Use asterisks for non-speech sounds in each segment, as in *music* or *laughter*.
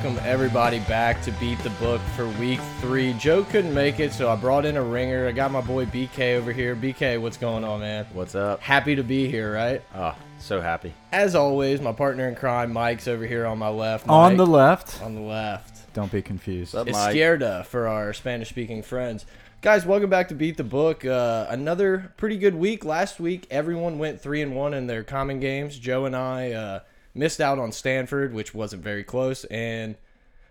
I want to welcome everybody back to Beat the Book for week three. Joe couldn't make it, so I brought in a ringer. I got my boy BK over here. BK, what's going on, man? What's up? Happy to be here, right? Oh, so happy. As always, my partner in crime, Mike's over here on my left. On the left. on the left. Don't be confused. What's up, Izquierda for our Spanish speaking friends. Guys, welcome back to Beat the Book. Uh, another pretty good week. Last week, everyone went three and one in their common games. Joe and I uh, missed out on Stanford, which wasn't very close, and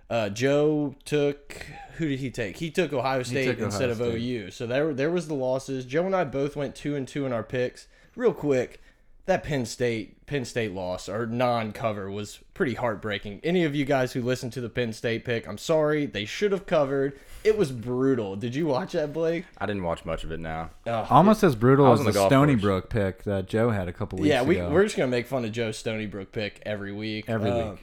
uh, Joe took who did he take? He took Ohio State took Ohio instead of State. OU. So there, there was the losses. Joe and I both went two and two in our picks. Real quick, that Penn State Penn State loss or non-cover was pretty heartbreaking. Any of you guys who listened to the Penn State pick, I'm sorry. They should have covered. It was brutal. Did you watch that, Blake? I didn't watch much of it now. Oh, Almost as brutal as the, the Stony course. Brook pick that Joe had a couple weeks yeah, we, ago. we're just gonna make fun of Joe Stony Brook pick every week. Every Um, week.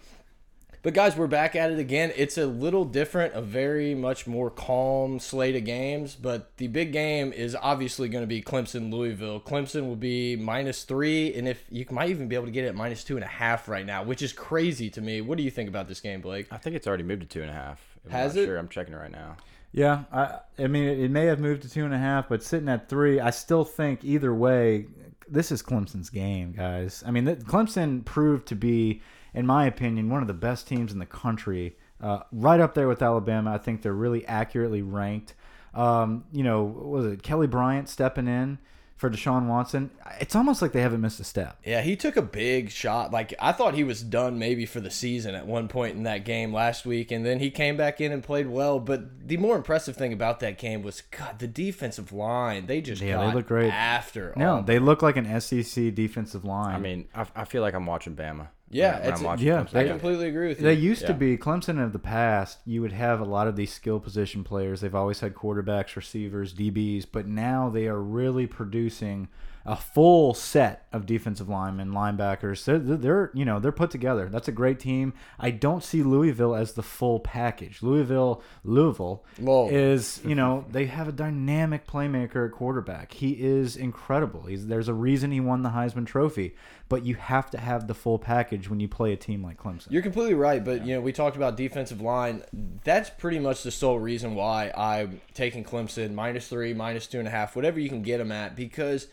But guys, we're back at it again. It's a little different, a very much more calm slate of games. But the big game is obviously going to be Clemson Louisville. Clemson will be minus three, and if you might even be able to get it at minus two and a half right now, which is crazy to me. What do you think about this game, Blake? I think it's already moved to two and a half. I'm Has not it? Sure, I'm checking it right now. Yeah, I, I mean, it, it may have moved to two and a half, but sitting at three, I still think either way, this is Clemson's game, guys. I mean, Clemson proved to be, in my opinion, one of the best teams in the country, uh, right up there with Alabama. I think they're really accurately ranked. Um, you know, was it Kelly Bryant stepping in for Deshaun Watson? It's almost like they haven't missed a step. Yeah, he took a big shot. Like I thought he was done maybe for the season at one point in that game last week, and then he came back in and played well. But the more impressive thing about that game was God, the defensive line. They just Yeah, they look great. after. No, Auburn. they look like an SEC defensive line. I mean, I, I feel like I'm watching Bama. Yeah, when, when it's- I'm watching yeah, Clemson. I completely agree with you. They used to be Clemson of the past. You would have a lot of these skill position players. They've always had quarterbacks, receivers, DBs, but now they are really producing a full set of defensive linemen, linebackers. They're, they're, they're you know they're put together. That's a great team. I don't see Louisville as the full package. Louisville, Louisville Whoa. is you know they have a dynamic playmaker at quarterback. He is incredible. He's there's a reason he won the Heisman Trophy. But you have to have the full package when you play a team like Clemson. You're completely right, but you know we talked about defensive line. That's pretty much the sole reason why I'm taking Clemson minus three, minus two and a half, whatever you can get them at, because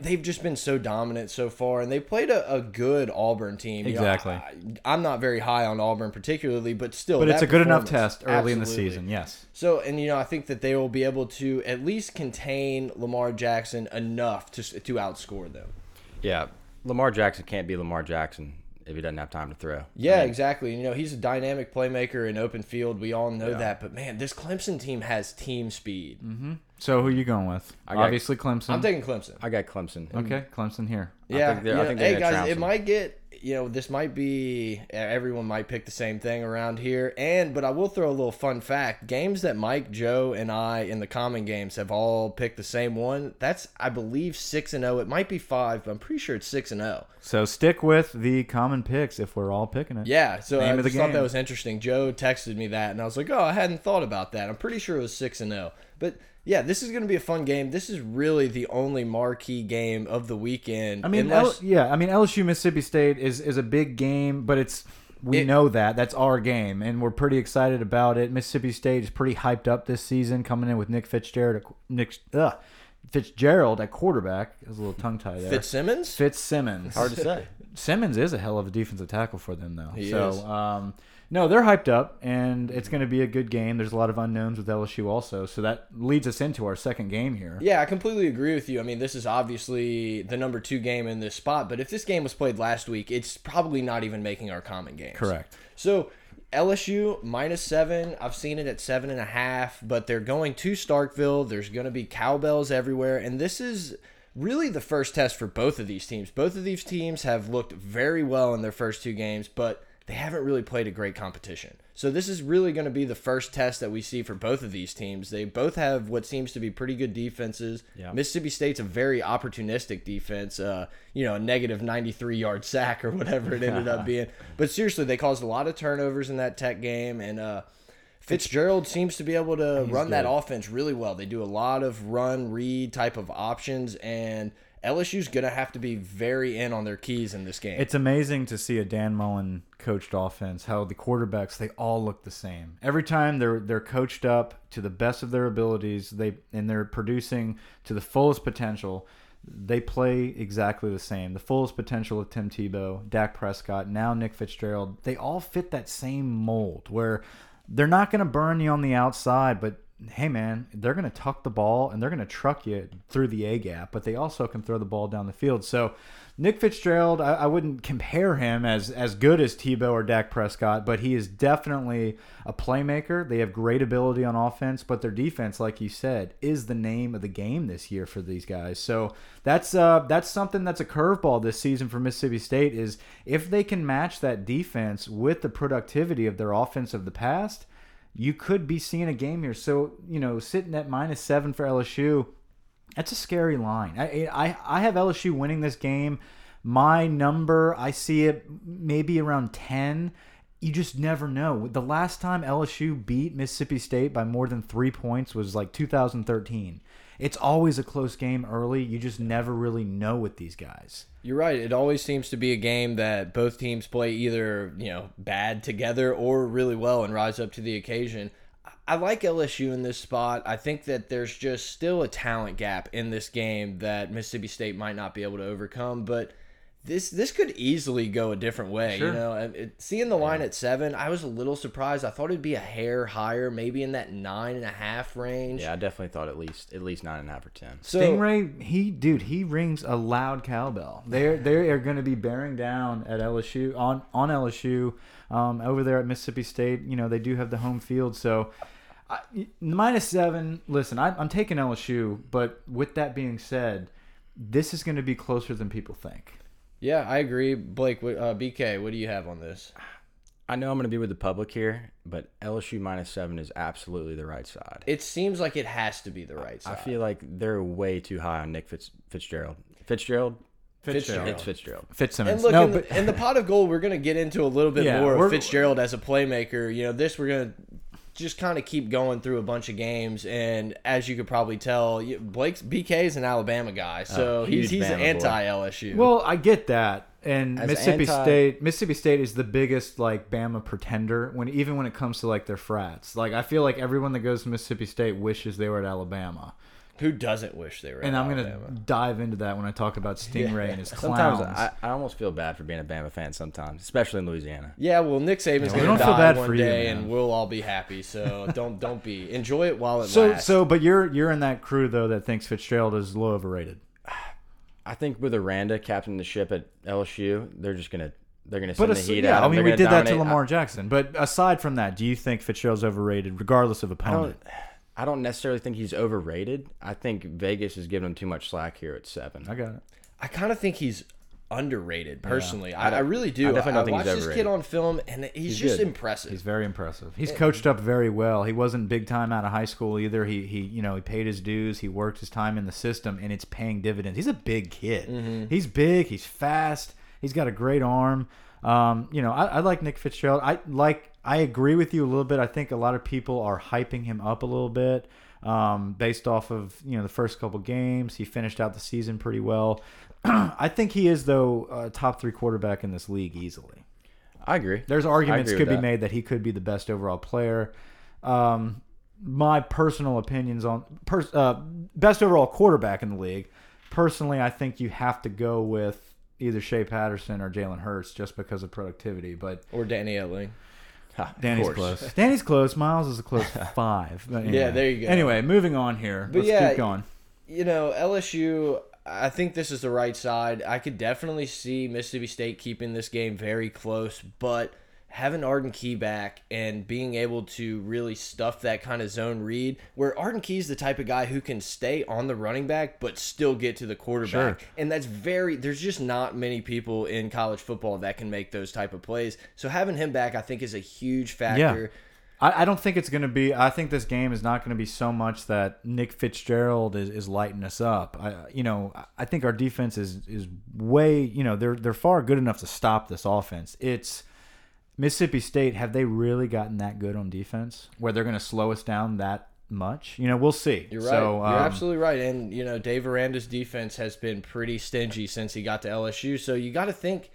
they've just been so dominant so far, and they played a, a good Auburn team. You know, Exactly. I, am not very high on Auburn particularly, but still, But it's a good enough test early in the season. Yes. So, and you know, I think that they will be able to at least contain Lamar Jackson enough to to outscore them. Yeah, Lamar Jackson can't be Lamar Jackson if he doesn't have time to throw. Yeah, exactly. You know, he's a dynamic playmaker in open field. We all know Yeah. that. But man, this Clemson team has team speed. Mm-hmm. So who you going with? I got- Obviously Clemson. I'm taking Clemson. I got Clemson. okay, Clemson here. Yeah, think they're- I you know, think they're hey gonna guys, trounce it them. might get you know this might be everyone might pick the same thing around here, and but I will throw a little fun fact: games that Mike, Joe, and I in the common games have all picked the same one. That's I believe six and zero. It might be five, but I'm pretty sure it's six and oh. zero. So stick with the common picks if we're all picking it. Yeah, so Name I of the just thought that was interesting. Joe texted me that, and I was like, "Oh, I hadn't thought about that." I'm pretty sure it was six and zero, but yeah, this is going to be a fun game. This is really the only marquee game of the weekend. I mean, unless, L yeah, I mean LSU Mississippi State is is a big game, but it's we It- know that that's our game, and we're pretty excited about it. Mississippi State is pretty hyped up this season, coming in with Nick Fitzgerald, at, Nick ugh, Fitzgerald at quarterback. There's a little tongue tie there. Fitzsimmons. Fitzsimmons. Hard to say. *laughs* Simmons is a hell of a defensive tackle for them, though. He so, is. Um, no, they're hyped up, and it's going to be a good game. There's a lot of unknowns with LSU also, so that leads us into our second game here. Yeah, I completely agree with you. I mean, this is obviously the number two game in this spot, but if this game was played last week, it's probably not even making our common games. Correct. So LSU minus seven. I've seen it at seven and a half, but they're going to Starkville. There's going to be cowbells everywhere, and this is really the first test for both of these teams. Both of these teams have looked very well in their first two games, but they haven't really played a great competition. So this is really going to be the first test that we see for both of these teams. They both have what seems to be pretty good defenses. Yeah. Mississippi State's a very opportunistic defense. Uh, you know, a negative 93 yard *laughs* sack or whatever it ended up *laughs* being. But seriously, they caused a lot of turnovers in that Tech game, and uh, Fitzgerald seems to be able to run that offense really well. They do a lot of run read type of options, and LSU's gonna have to be very in on their keys in this game. It's amazing to see a Dan Mullen coached offense. How the quarterbacks they all look the same every time. They're they're coached up to the best of their abilities. They and they're producing to the fullest potential. They play exactly the same. The fullest potential of Tim Tebow, Dak Prescott, now Nick Fitzgerald. They all fit that same mold where they're not going to burn you on the outside, but hey man, they're going to tuck the ball and they're going to truck you through the A gap, but they also can throw the ball down the field. So Nick Fitzgerald, I, I, wouldn't compare him as as good as Tebow or Dak Prescott, but he is definitely a playmaker. They have great ability on offense, but their defense, like you said, is the name of the game this year for these guys. So that's uh that's something that's a curveball this season for Mississippi State is if they can match that defense with the productivity of their offense of the past you could be seeing a game here. So, you know, sitting at minus seven for LSU, that's a scary line. I, I, I have LSU winning this game. My number, I see it maybe around 10. You just never know. The last time LSU beat Mississippi State by more than three points was like 2013 it's always a close game early. You just never really know with these guys. You're right. It always seems to be a game that both teams play either, you know, bad together or really well and rise up to the occasion. I like LSU in this spot. I think that there's just still a talent gap in this game that Mississippi State might not be able to overcome, but this this could easily go a different way. Sure. You know, it, seeing the line yeah. at seven, I was a little surprised. I thought it'd be a hair higher, maybe in that nine and a half range. Yeah, I definitely thought at least at least nine and a half or ten. So, Stingray, he dude, he rings a loud cowbell. They're *laughs* they are going to be bearing down at LSU on on LSU um, over there at Mississippi State. You know, they do have the home field, so. I, minus seven. Listen, I, I'm taking LSU, but with that being said, this is going to be closer than people think. Yeah, I agree. Blake, uh, BK, what do you have on this? I know I'm going to be with the public here, but LSU minus seven is absolutely the right side. It seems like it has to be the right side. I feel like they're way too high on Nick Fitz, Fitzgerald. Fitzgerald. Fitzgerald. It's Fitzgerald. Fitzsimmons. And look, no, in, but... in, the pot of gold, we're going to get into a little bit yeah, more of Fitzgerald as a playmaker. You know, this we're going to just kind of keep going through a bunch of games, and as you could probably tell, Blake's BK is an Alabama guy, oh, so oh, he's he's anti LSU. Well, I get that, and As Mississippi anti State Mississippi State is the biggest like Bama pretender when even when it comes to like their frats. Like I feel like everyone that goes to Mississippi State wishes they were at Alabama. Who doesn't wish they were? And I'm going to dive into that when I talk about *laughs* Stingray yeah. and his *laughs* clowns. Sometimes I, I, almost feel bad for being a Bama fan. Sometimes, especially in Louisiana. Yeah, well, Nick Saban's yeah, going to die one day, you, and we'll all be happy. So *laughs* don't don't be enjoy it while it so, lasts. So, but you're you're in that crew though that thinks Fitzgerald is low overrated. *sighs* I think with Aranda captaining the ship at LSU, they're just gonna they're gonna send but the heat yeah, out. I mean, we did dominate. that to Lamar Jackson. But aside from that, do you think Fitzgerald's overrated, regardless of opponent? I don't, necessarily think he's overrated. I think Vegas is giving him too much slack here at seven. I got it. I kind of think he's underrated personally. Yeah. I, I, really do. I definitely don't I, think watched this kid on film, and he's, he's just good. impressive. He's very impressive. He's coached up very well. He wasn't big time out of high school either. He he you know he paid his dues. He worked his time in the system, and it's paying dividends. He's a big kid. Mm -hmm. He's big. He's fast. He's got a great arm. Um, you know, I, I like Nick Fitzgerald. I like. I agree with you a little bit. I think a lot of people are hyping him up a little bit um, based off of you know the first couple games. He finished out the season pretty well. *clears throat* I think he is though a top three quarterback in this league easily. I agree. There's arguments agree could be that. made that he could be the best overall player. Um, my personal opinions on pers uh, best overall quarterback in the league. Personally, I think you have to go with either Shea Patterson or Jalen Hurts just because of productivity. But or Danny Etling. Ha, Danny's close. *laughs* Danny's close. Miles is a close *laughs* five. Anyway. Yeah, there you go. Anyway, moving on here. But Let's yeah, keep going. You know, LSU. I think this is the right side. I could definitely see Mississippi State keeping this game very close, but having Arden Key back and being able to really stuff that kind of zone read, where Arden Key is the type of guy who can stay on the running back but still get to the quarterback, sure. and that's very. There's just not many people in college football that can make those type of plays. So having him back, I think, is a huge factor. Yeah. I, I don't think it's going to be. I think this game is not going to be so much that Nick Fitzgerald is, is lighting us up. I, you know, I think our defense is is way. You know, they're they're far good enough to stop this offense. It's Mississippi State, have they really gotten that good on defense where they're going to slow us down that much. You know, we'll see. You're right. So, You're um, absolutely right. And you know, Dave Aranda's defense has been pretty stingy since he got to LSU. So you got to think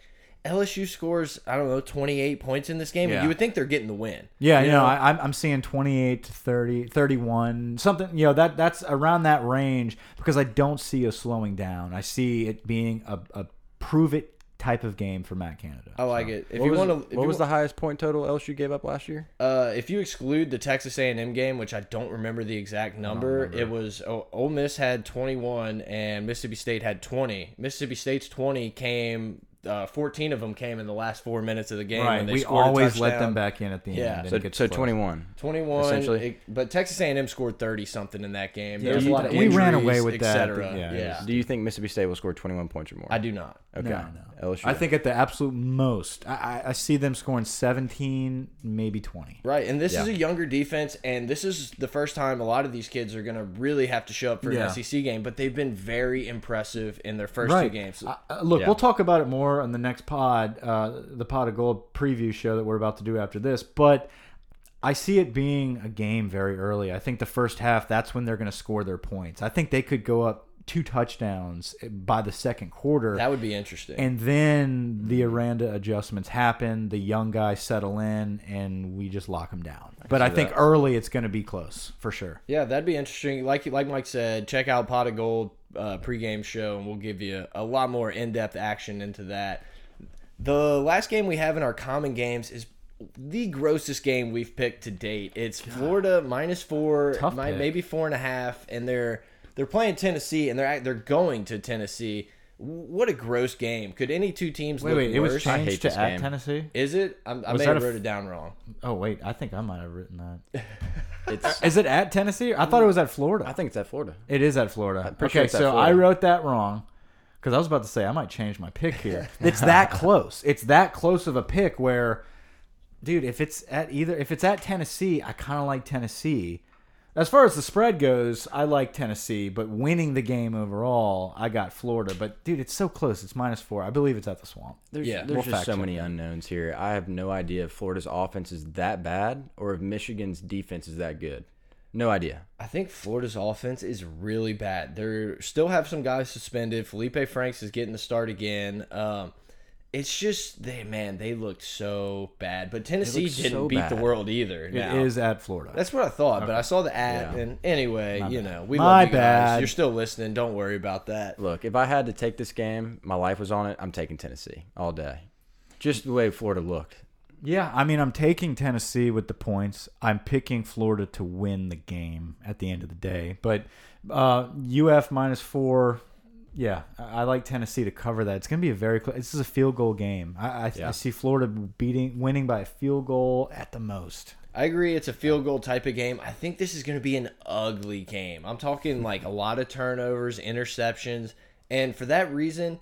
LSU scores I don't know 28 points in this game. Yeah. You would think they're getting the win. Yeah, you know, I, I'm I'm seeing 28 to 30, 31, something. You know that that's around that range because I don't see a slowing down. I see it being a, a prove it type of game for Matt Canada. I like it. If what you was, want to, what was the highest point total LSU gave up last year? Uh, if you exclude the Texas A&M game, which I don't remember the exact number, it was oh, Ole Miss had 21 and Mississippi State had 20. Mississippi State's 20 came, uh, 14 of them came in the last four minutes of the game. right, when they we scored a always let them back in at the Yeah. end. and So, it so 21. 21 Essentially. it- but Texas A&M scored 30 something in that game. Yeah, There's a you- lot of we ran injuries, away with that at the- yeah, Yeah, Do you think Mississippi State will score 21 points or more? I do not. Okay. No, no. LSU. I think at the absolute most, I, I, I see them scoring 17, maybe 20. Right, and this is a younger defense, and this is the first time a lot of these kids are going to really have to show up for Yeah. an SEC game. But they've been very impressive in their first two games. Uh, uh, look, Yeah. we'll talk about it more on the next pod, uh, the Pot of Gold preview show that we're about to do after this. But I see it being a game very early. I think the first half, that's when they're going to score their points. I think they could go up two touchdowns by the second quarter. That would be interesting. and then the Aranda adjustments happen. The young guys settle in, and we just lock them down. But I think that. early it's going to be close for sure. yeah, that'd be interesting. Like like Mike said, check out Pot of Gold uh, pregame show, and we'll give you a, lot more in depth action into that. The last game we have in our common games is the grossest game we've picked to date. It's Florida minus four, Tough pick. maybe four and a half, and they're they're playing Tennessee, and they're they're going to Tennessee. What a gross game! Could any two teams Wait, look wait, it was worse? I hate changed to at game. Tennessee. Is it? I'm, I Was may have wrote it down wrong. Oh wait, I think I might have written that. *laughs* it's. *laughs* Is it at Tennessee? I thought it was at Florida. I think it's at Florida. It is at Florida. pretty Okay, sure at so Florida. I wrote that wrong because I was about to say I might change my pick here. *laughs* it's that close. It's that close of a pick where, dude, if it's at either if it's at Tennessee, I kind of like Tennessee. As far as the spread goes, I like Tennessee, but winning the game overall, I got Florida. But dude, it's so close. It's minus four. I believe it's at the Swamp. There's, Yeah. there's We'll just so check many unknowns here. I have no idea if Florida's offense is that bad or if Michigan's defense is that good. No idea. I think Florida's offense is really bad. They still have some guys suspended. Feleipe Franks is getting the start again. Um, it's just they man, they looked so bad. But Tennessee didn't so beat the world either. It now. is at Florida. That's what I thought, but I saw the ad, Yeah. and anyway, you know, we My love you guys. bad. You're still listening. Don't worry about that. Look, if I had to take this game, my life was on it, I'm taking Tennessee all day. Just the way Florida looked. Yeah, I mean, I'm taking Tennessee with the points. I'm picking Florida to win the game at the end of the day. But uh, UF minus four, yeah, I I like Tennessee to cover that. It's going to be a very close. This is a field goal game. I, I, Yeah. I see Florida beating, winning by a field goal at the most. I agree. It's a field goal type of game. I think this is going to be an ugly game. I'm talking *laughs* like a lot of turnovers, interceptions, and for that reason,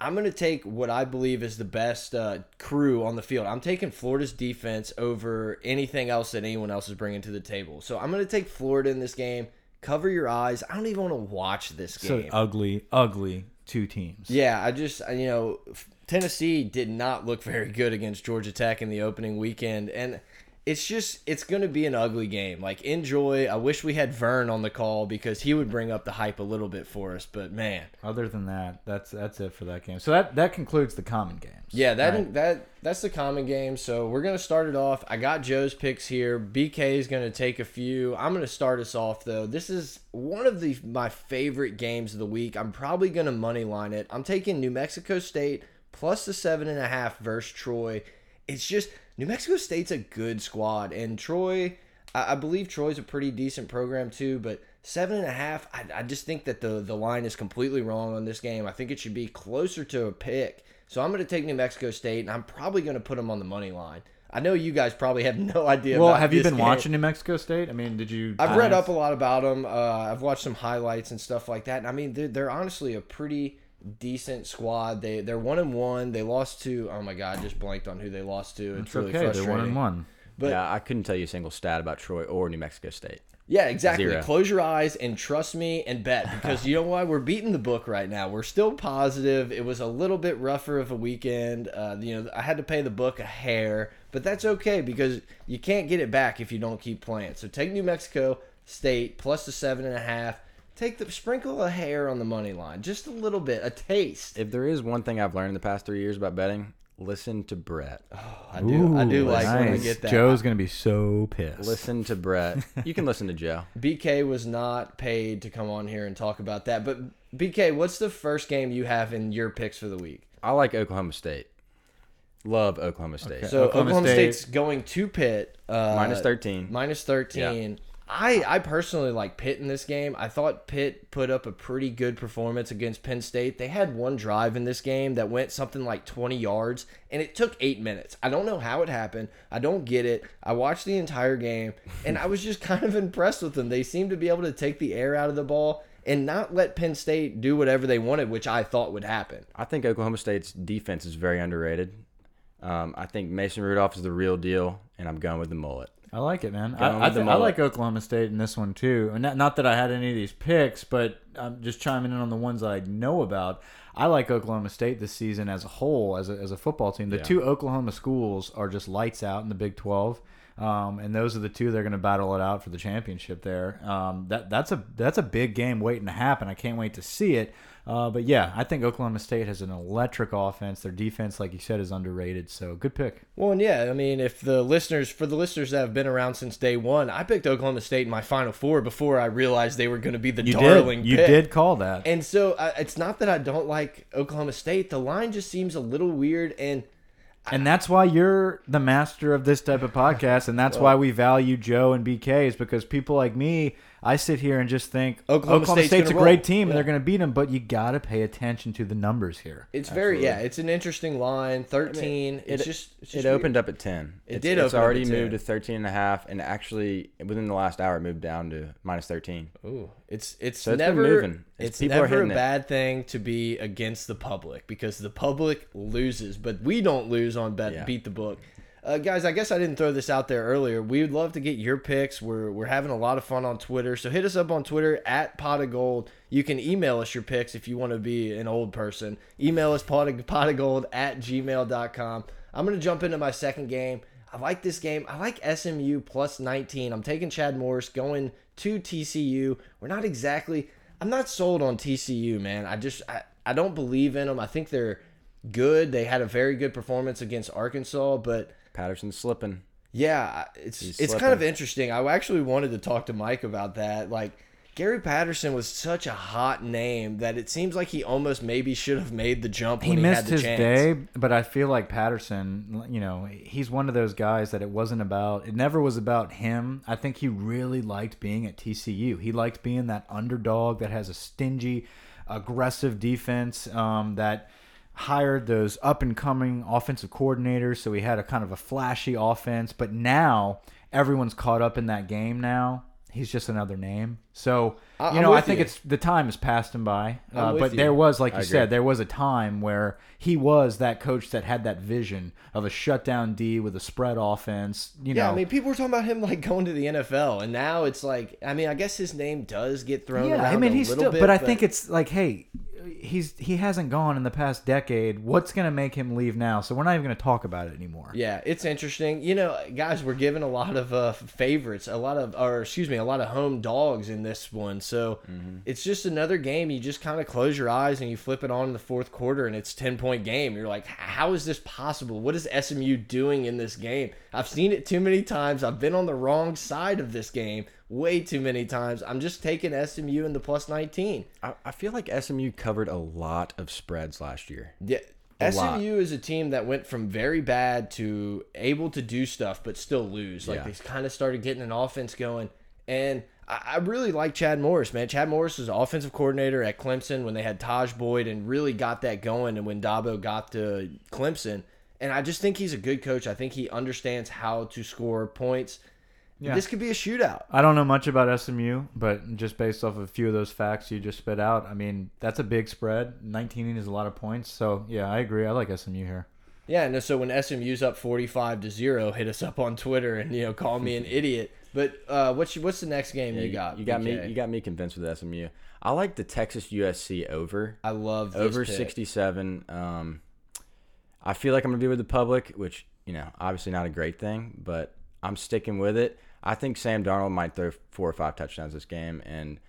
I'm going to take what I believe is the best uh, crew on the field. I'm taking Florida's defense over anything else that anyone else is bringing to the table. So I'm going to take Florida in this game. Cover your eyes. I don't even want to watch this game. So ugly, ugly two teams. Yeah, I just you know Tennessee did not look very good against Georgia Tech in the opening weekend, and it's just it's going to be an ugly game. Like enjoy. I wish we had Vern on the call because he would bring up the hype a little bit for us. But man, Other than that, that's that's it for that game. So that that concludes the common games. yeah, that Right. that that's the common game. So we're gonna start it off. I got Joe's picks here. BK is gonna take a few. I'm gonna start us off though. This is one of the my favorite games of the week. I'm probably gonna money line it. I'm taking New Mexico State plus the seven and a half versus Troy. It's just New Mexico State's a good squad, and Troy. I, I believe Troy's a pretty decent program too, but seven and a half. I, I just think that the the line is completely wrong on this game. I think it should be closer to a pick. So I'm going to take New Mexico State, and I'm probably going to put them on the money line. I know you guys probably have *laughs* no idea. Well, have you been game. watching New Mexico State? I mean, did you? I've read up a lot about them. Uh, I've watched some highlights and stuff like that. And I mean, they're, they're honestly a pretty decent squad. They they're one and one. They lost to oh my god, just blanked on who they lost to. It's, It's really okay. They're one and one. But yeah, I couldn't tell you a single stat about Troy or New Mexico State. Yeah, exactly. Zero. Close your eyes and trust me and bet because you know why? We're beating the book right now. We're still positive. It was a little bit rougher of a weekend. Uh, you know, I had to pay the book a hair, but that's okay because you can't get it back if you don't keep playing. So take New Mexico State plus the seven and a half. Take the sprinkle a hair on the money line, just a little bit, a taste. If there is one thing I've learned in the past three years about betting, listen to Brett. *sighs* I do, I do Ooh, like when I nice. get that. Joe's gonna be so pissed. Listen to Brett. *laughs* You can listen to Joe. BK was not paid to come on here and talk about that. But BK, what's the first game you have in your picks for the week? I like Oklahoma State. Love Oklahoma State. So Oklahoma Oklahoma, State- State's going to Pitt. Uh, Minus 13. Minus 13. I, I personally like Pitt in this game. I thought Pitt put up a pretty good performance against Penn State. They had one drive in this game that went something like 20 yards, and it took eight minutes. I don't know how it happened. I don't get it. I watched the entire game, and I was just *laughs* kind of impressed with them. They seemed to be able to take the air out of the ball and not let Penn State do whatever they wanted, which I thought would happen. I think Oklahoma State's defense is very underrated. Um, I think Mason Rudolph is the real deal, and I'm going with the mullet. I like it, man. Going I, I, th- I like Oklahoma State in this one too. And not, not that I had any of these picks, but I'm just chiming in on the ones I know about. I like Oklahoma State this season as a whole, as a, as a football team. The Yeah. two Oklahoma schools are just lights out in the Big 12. Um, and those are the two they're going to battle it out for the championship there. Um, that that's a that's a big game waiting to happen. I can't wait to see it. Uh, but yeah, I think Oklahoma State has an electric offense. Their defense, like you said, is underrated. So good pick. Well, and yeah, I mean, if the listeners, for the listeners that have been around since day one, I picked Oklahoma State in my Final Four before I realized they were going to be the You darling did you pick. did call that. And so uh, it's not that I don't like Oklahoma State. The line just seems a little weird, and And that's why you're the master of this type of podcast, and that's why we value Joe and BK is because people like me, I sit here and just think Oklahoma Oklahoma, State's State's, a gonna great roll. team and they're going to beat them, but you got to pay attention to the numbers here. it's very yeah, it's an interesting line. Thirteen. it's it, just it's it just opened up at 10. It it's, did It's open up already at moved to 13 and a half, and actually within the last hour, it moved down to minus 13. Ooh, it's it's So it's been never moving. It's- it's people are never a hitting it. bad thing to be against the public because the public loses, but we don't lose on bet Yeah. beat the book. Uh, guys, I guess I didn't throw this out there earlier. We would love to get your picks. We're we're having a lot of fun on Twitter, so hit us up on Twitter at pot of gold. You can email us your picks if you want to be an old person. Email us pot of, pot of gold at gmail.com. I'm gonna jump into my second game. I like this game. I like SMU plus 19. I'm taking Chad Morris going to TCU. We're not exactly. I'm not sold on TCU, man. I just I, I don't believe in them. I think they're good. They had a very good performance against Arkansas, but Patterson's slipping. yeah, it's He's it's kind of interesting. I actually wanted to talk to Mike about that. Like Gary Patterson was such a hot name that it seems like he almost maybe should have made the jump He when he, missed had the his chance. day, but I feel like Patterson, you know, he's one of those guys that it wasn't about, it never was about him. I think he really liked being at TCU. He liked being that underdog that has a stingy, aggressive defense um, that hired those up and coming offensive coordinators. So he had a kind of a flashy offense, but now everyone's caught up in that game now. He's just another name. So, you I'm know, I think you. it's the time has passed him by. Uh, but you. there was, like you I agree. said, there was a time where he was that coach that had that vision of a shutdown D with a spread offense. You Yeah, know, I mean, people were talking about him like going to the NFL, and now it's like, I mean, I guess his name does get thrown yeah, around. I mean, a he's still, bit, but I think it's like, hey, he's he hasn't gone in the past decade. What's going to make him leave now? So we're not even going to talk about it anymore. Yeah, it's interesting. You know, guys, we're given a lot of uh, favorites, a lot of, or excuse me, a lot of home dogs in this one. So it's just another game. You just kind of close your eyes and you flip it on in the fourth quarter, and it's ten point game. You're like, how is this possible? What is SMU doing in this game? I've seen it too many times. I've been on the wrong side of this game way too many times. I'm just taking SMU in the plus nineteen. I, I feel like SMU covered a lot of spreads last year. Yeah. A SMU lot. is a team that went from very bad to able to do stuff but still lose. Like Yeah. they kind of started getting an offense going. And I, I really like Chad Morris, man. Chad Morris was offensive coordinator at Clemson when they had Tajh Boyd and really got that going. And when Dabo got to Clemson, and I just think he's a good coach. I think he understands how to score points. Yeah. This could be a shootout. I don't know much about SMU, but just based off of a few of those facts you just spit out, I mean, that's a big spread. 19 is a lot of points. So, yeah, I agree. I like SMU here. Yeah, and So when SMU's up forty-five to zero, hit us up on Twitter and you know call me an *laughs* idiot. But uh, what's what's the next game you got? You got BK? me. You got me convinced with SMU. I like the Texas USC over. I love this over pick. 67. Um, I feel like I'm gonna be with the public, which you know, obviously not a great thing, but I'm sticking with it. I think Sam Darnold might throw four or five touchdowns this game, and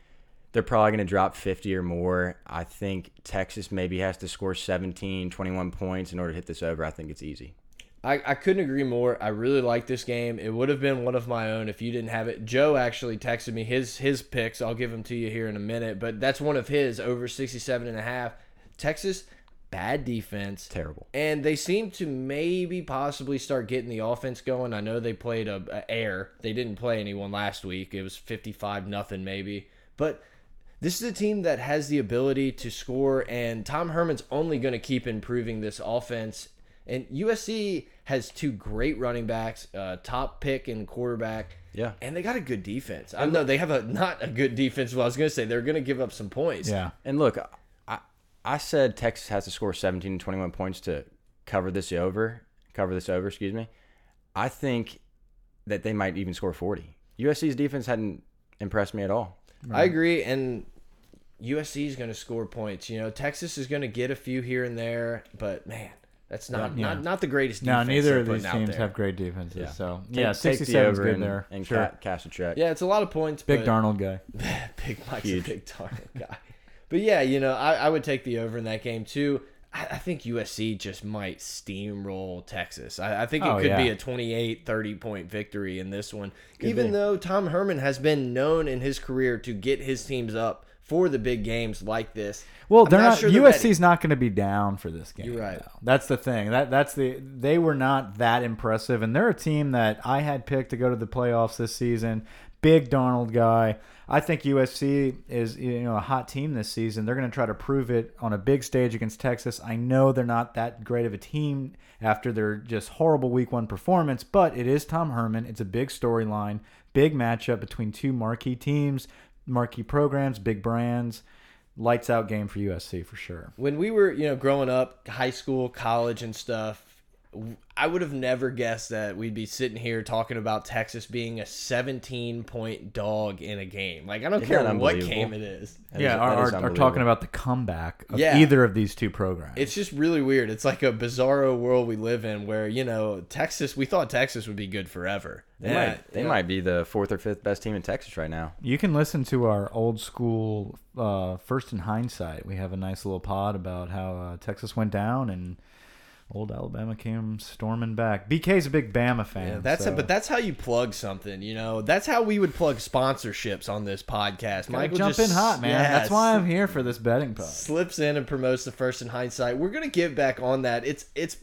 they're probably going to drop 50 or more. I think Texas maybe has to score 17, 21 points in order to hit this over. I think it's easy. I, I couldn't agree more. I really like this game. It would have been one of my own if you didn't have it. Joe actually texted me his his picks. I'll give them to you here in a minute, but that's one of his over 67 and a half. Texas bad defense. Terrible. And they seem to maybe possibly start getting the offense going. I know they played a, a air. They didn't play anyone last week. It was 55 nothing maybe. But this is a team that has the ability to score and Tom Herman's only going to keep improving this offense. And USC has two great running backs, uh, top pick and quarterback. Yeah. And they got a good defense. I know they have a not a good defense. Well, I was going to say they're going to give up some points. Yeah. And look, I I said Texas has to score 17 and 21 points to cover this over, cover this over, excuse me. I think that they might even score 40. USC's defense hadn't impressed me at all. I agree, and USC is going to score points. You know, Texas is going to get a few here and there, but man, that's not Yeah. not not the greatest. No, neither of these teams have great defenses. Yeah. So Take- yeah, take the 67 is over good and, there. and sure. ca- cast a check. Yeah, it's a lot of points. Big but, Darnold guy. *laughs* Big Mike's Huge. a big Darnold guy. But yeah, you know, I, I would take the over in that game too. I, I think USC just might steamroll Texas. I, I think it Oh, could be a 28, 30 point victory in this one. Even be. though Tom Herman has been known in his career to get his teams up for the big games like this. Well, I'm they're not. sure they're USC's ready. not going to be down for this game. You're right. though. That's the thing. That that's the they were not that impressive, and they're a team that I had picked to go to the playoffs this season. Big Darnold guy. I think USC is you know a hot team this season. They're going to try to prove it on a big stage against Texas. I know they're not that great of a team after their just horrible Week One performance, but it is Tom Herman. It's a big storyline, big matchup between two marquee teams, marquee programs, big brands lights out game for USC for sure. when we were you know growing up high school college and stuff i would have never guessed that we'd be sitting here talking about texas being a 17 point dog in a game like i don't Isn't care what game it is That yeah, is- are, are, are talking about the comeback of Yeah. either of these two programs. it's just really weird it's like a bizarro world we live in where you know texas we thought texas would be good forever They Yeah, might they yeah. might be the fourth or fifth best team in Texas right now. you can listen to our old school uh, first in hindsight. We have a nice little pod about how uh, Texas went down and old Alabama came storming back. BK's a big Bama fan. Yeah, that's so it, but that's how you plug something, you know. That's how we would plug sponsorships on this podcast. Michael jump just, in hot, man. That's why I'm here for this betting pod. slips in and promotes the first in hindsight. We're gonna give back on that. It's it's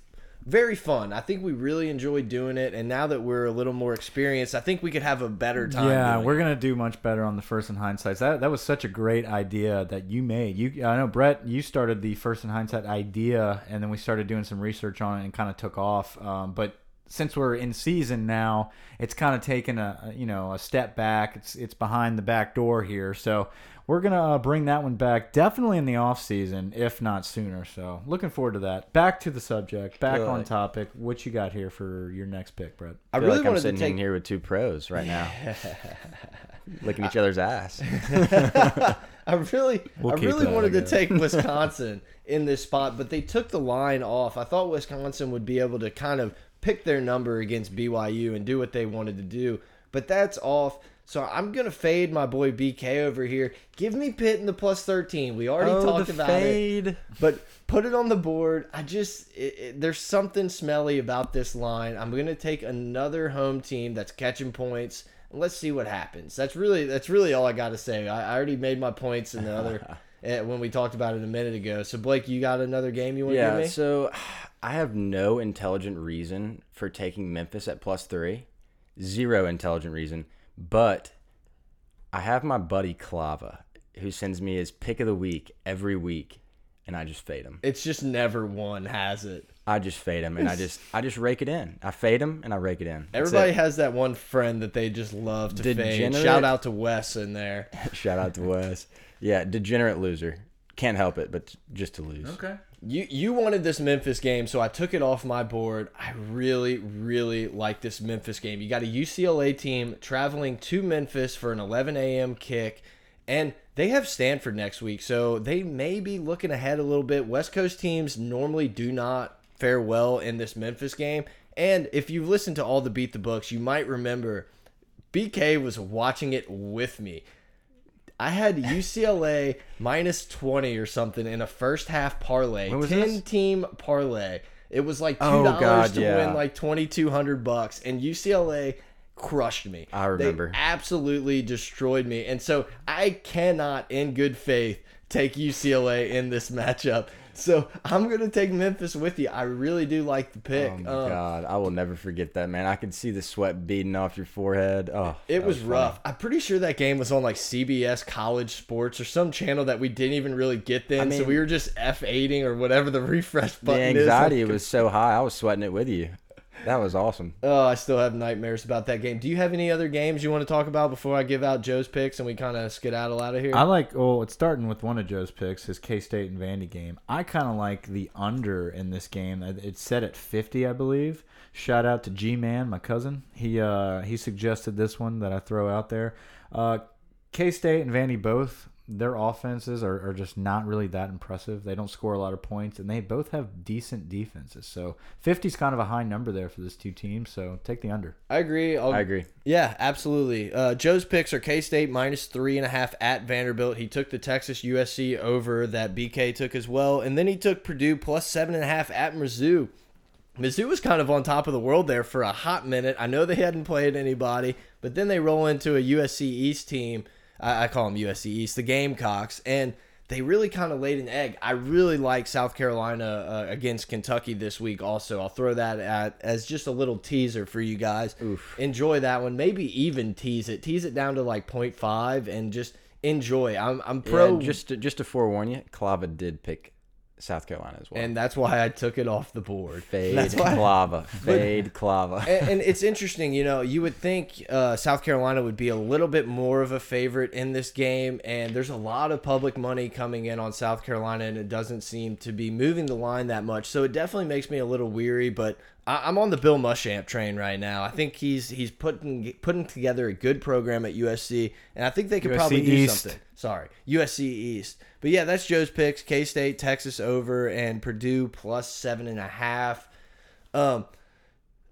very fun. I think we really enjoyed doing it, and now that we're a little more experienced, I think we could have a better time. Yeah, we're it. gonna do much better on the first in hindsight. That that was such a great idea that you made. You, I know Brett, you started the first in hindsight idea, and then we started doing some research on it and kind of took off. Um, but since we're in season now, it's kind of taken a a, you know a step back. It's it's behind the back door here, so we're gonna uh, bring that one back definitely in the off season, if not sooner. So looking forward to that. Back to the subject, back Feel on topic. What you got here for your next pick, Brett? I feel really like I'm wanted to sitting take. in here with two pros right now, *laughs* licking each other's ass. *laughs* I really, We'll I really wanted to take *laughs* Wisconsin in this spot, but they took the line off. I thought Wisconsin would be able to kind of pick their number against BYU and do what they wanted to do, but that's off. So I'm gonna fade my boy BK over here. Give me Pitt in the plus 13. We already Oh, talked about it, but put it on the board. I just it, it, there's something smelly about this line. I'm gonna take another home team that's catching points. and Let's see what happens. That's really that's really all I got to say. I, I already made my points in the other *laughs* eh, when we talked about it a minute ago. So Blake, you got another game you want to Yeah, give me? so *sighs* I have no intelligent reason for taking Memphis at plus three. Zero intelligent reason. But I have my buddy Clava, who sends me his pick of the week every week, and I just fade him. It's just never one, has it? I just fade him, and I just I just rake it in. I fade him, and I rake it in. That's Everybody it. has that one friend that they just love to fade. Shout out to Wes in there. *laughs* Shout out to Wes. Yeah, degenerate loser. Can't help it, but just to lose. Okay. You you wanted this Memphis game, so I took it off my board. I really, really like this Memphis game. You got a UCLA team traveling to Memphis for an 11 a.m. kick, and they have Stanford next week, so they may be looking ahead a little bit. West Coast teams normally do not fare well in this Memphis game, and if you've listened to all the beat the books, you might remember BK was watching it with me. I had UCLA minus 20 or something in a first half parlay, 10 this? team parlay. It was like Oh, $2 God, to yeah. win like 2200 bucks and UCLA crushed me. I remember. They absolutely destroyed me. And so I cannot in good faith take UCLA in this matchup. So I'm going to take Memphis with you. I really do like the pick. Oh my Um, god, I will never forget that, man. I could see the sweat beading off your forehead. Oh, It was, funny. rough. I'm pretty sure that game was on like CBS College Sports or some channel that we didn't even really get then. so mean- we were just F8ing or whatever the *laughs* refresh button. The anxiety is. was so high. I was sweating it with you. That was awesome. Oh, I still have nightmares about that game. Do you have any other games you want to talk about before I give out Joe's picks and we kind of skedaddle out of here? I like. Oh, it's starting with one of Joe's picks, his K State and Vandy game. I kind of like the under in this game. It's set at fifty, I believe. Shout out to G Man, my cousin. He uh he suggested this one that I throw out there. Uh, K State and Vandy both. Their offenses are, are just not really that impressive. They don't score a lot of points, and they both have decent defenses. So 50 is kind of a high number there for this two teams. So take the under. I agree. I'll, I agree. Yeah, absolutely. Uh, Joe's picks are K State minus three and a half at Vanderbilt. He took the Texas USC over that BK took as well, and then he took Purdue plus seven and a half at Mizzou. Mizzou was kind of on top of the world there for a hot minute. I know they hadn't played anybody, but then they roll into a USC East team. I, I call them USC East, the Gamecocks, and they really kind of laid an egg. I really like South Carolina uh, against Kentucky this week. Also, I'll throw that at as just a little teaser for you guys. Enjoy that one. Maybe even tease it. Tease it down to like 0.5 and just enjoy. I'm I'm pro. Pro. just to, just to forewarn you, Clava did pick South Carolina as well. and that's why I took it off the board. Fade That's why. Clava. *laughs* Fade Clava. *laughs* and, and it's interesting, you know, you would think uh, South Carolina would be a little bit more of a favorite in this game, and there's a lot of public money coming in on South Carolina, and it doesn't seem to be moving the line that much. So it definitely makes me a little weary, but I, I'm on the Bill Muschamp train right now. I think he's he's putting putting together a good program at USC, and I think they could USC probably do East. something. Sorry, USC East. But yeah, that's Joe's picks: K State, Texas over, and Purdue plus seven and a half. Um,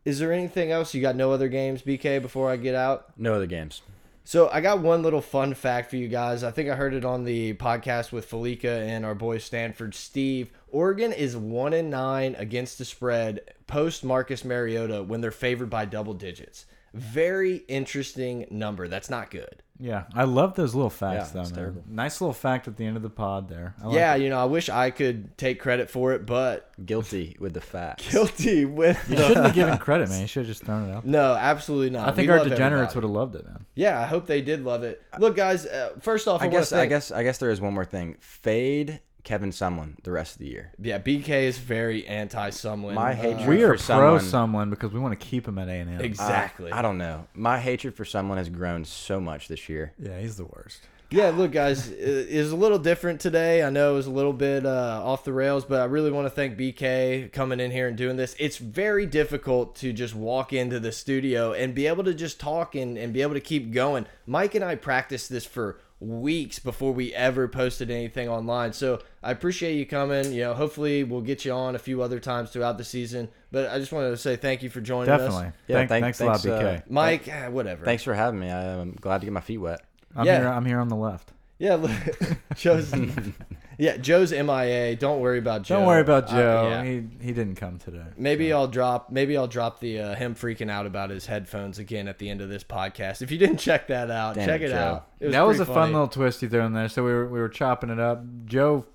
is there anything else? You got no other games, BK, before I get out? No other games. So I got one little fun fact for you guys. I think I heard it on the podcast with Fallica and our boy Stanford Steve. Oregon is one and nine against the spread post Marcus Mariota when they're favored by double digits. Very interesting number. That's not good. Yeah, I love those little facts Yeah, though, man. terrible. Nice little fact at the end of the pod there. I like yeah, it. you know, I wish I could take credit for it, but Guilty with the facts. guilty with You the- shouldn't have given credit, man. You should have just thrown it out. No, absolutely not. I think We our degenerates would have loved it, man. Yeah, I hope they did love it. Look, guys. Uh, first off, I, I guess I guess I guess there is one more thing. Fade Kevin Sumlin the rest of the year. Yeah, BK is very anti Sumlin. My hatred We are for pro Sumlin- Sumlin because we want to keep him at A and M. Exactly. I, I don't know. My hatred for Sumlin has grown so much this year. Yeah, he's the worst. Yeah, look, guys, *laughs* it is a little different today. I know it was a little bit uh, off the rails, but I really want to thank BK coming in here and doing this. It's very difficult to just walk into the studio and be able to just talk and, and be able to keep going. Mike and I practiced this for weeks before we ever posted anything online. So I appreciate you coming. You know, hopefully we'll get you on a few other times throughout the season. But I just wanted to say thank you for joining Definitely. us. Yeah, Thank- thank- thanks a lot, thanks, uh, BK. Mike, eh, whatever. Thanks for having me. I'm glad to get my feet wet. I'm Yeah. here. I'm here on the left. Yeah, look, *laughs* Joe's. *laughs* yeah, Joe's MIA. Don't worry about Joe. Don't worry about Uh, Joe. yeah. He he didn't come today. Maybe I'll drop. Maybe I'll drop the uh, him freaking out about his headphones again at the end of this podcast. If you didn't check that out, Damn check it, Joe. out. It that was a pretty fun little twist you threw in there. So we were we were chopping it up. Joe,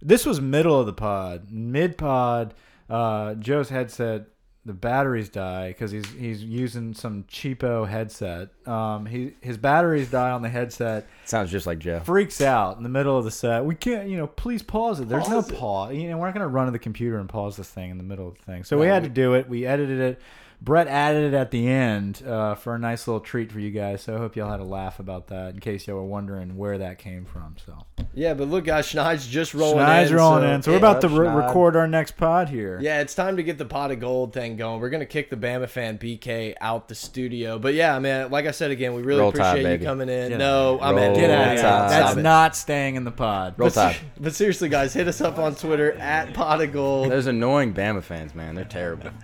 this was middle of the pod, mid pod. Uh, Joe's headset, the batteries die because he's he's using some cheapo headset. Um, he his batteries die on the headset. Sounds just like Jeff. Freaks out in the middle of the set. We can't, you know, please pause it. There's Pause no pause. You know, we're not gonna run to the computer and pause this thing in the middle of the thing. So we had to do it. We edited it. Brett added it at the end uh, for a nice little treat for you guys. So I hope y'all had a laugh about that in case y'all were wondering where that came from. So Yeah, but look, guys, Schneid's just rolling Schneid's in. rolling so- in. So we're about to re- Schneid. record our next pod here. Yeah, it's time to get the pot of gold thing going. We're gonna kick the Bama fan BK out the studio. But yeah, man, like I said again, we really Roll Tide, appreciate you coming in. Get no, I'm Roll in. Get out of here. That's it. not staying in the pod. Roll But, ser- Tide. *laughs* but seriously, guys, hit us up on Twitter at pot of gold. Those annoying Bama fans, man, they're terrible. *laughs*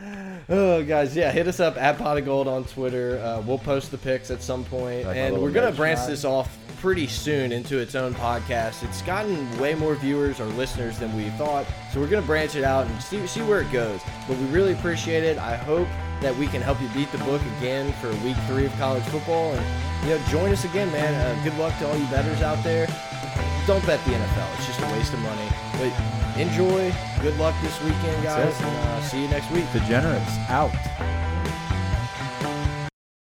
Oh, guys, yeah, hit us up at Pot of Gold on Twitter. Uh, we'll post the pics at some point, Like and we're gonna branch shot. this off pretty soon into its own podcast. It's gotten way more viewers or listeners than we thought, so we're gonna branch it out and see see where it goes. But we really appreciate it. I hope that we can help you beat the book again for week three of college football, and you know, join us again, man. Uh, good luck to all you bettors out there. Don't bet the NFL; it's just a waste of money. But enjoy. Good luck this weekend, guys, and uh, see you next week. Degenerates out.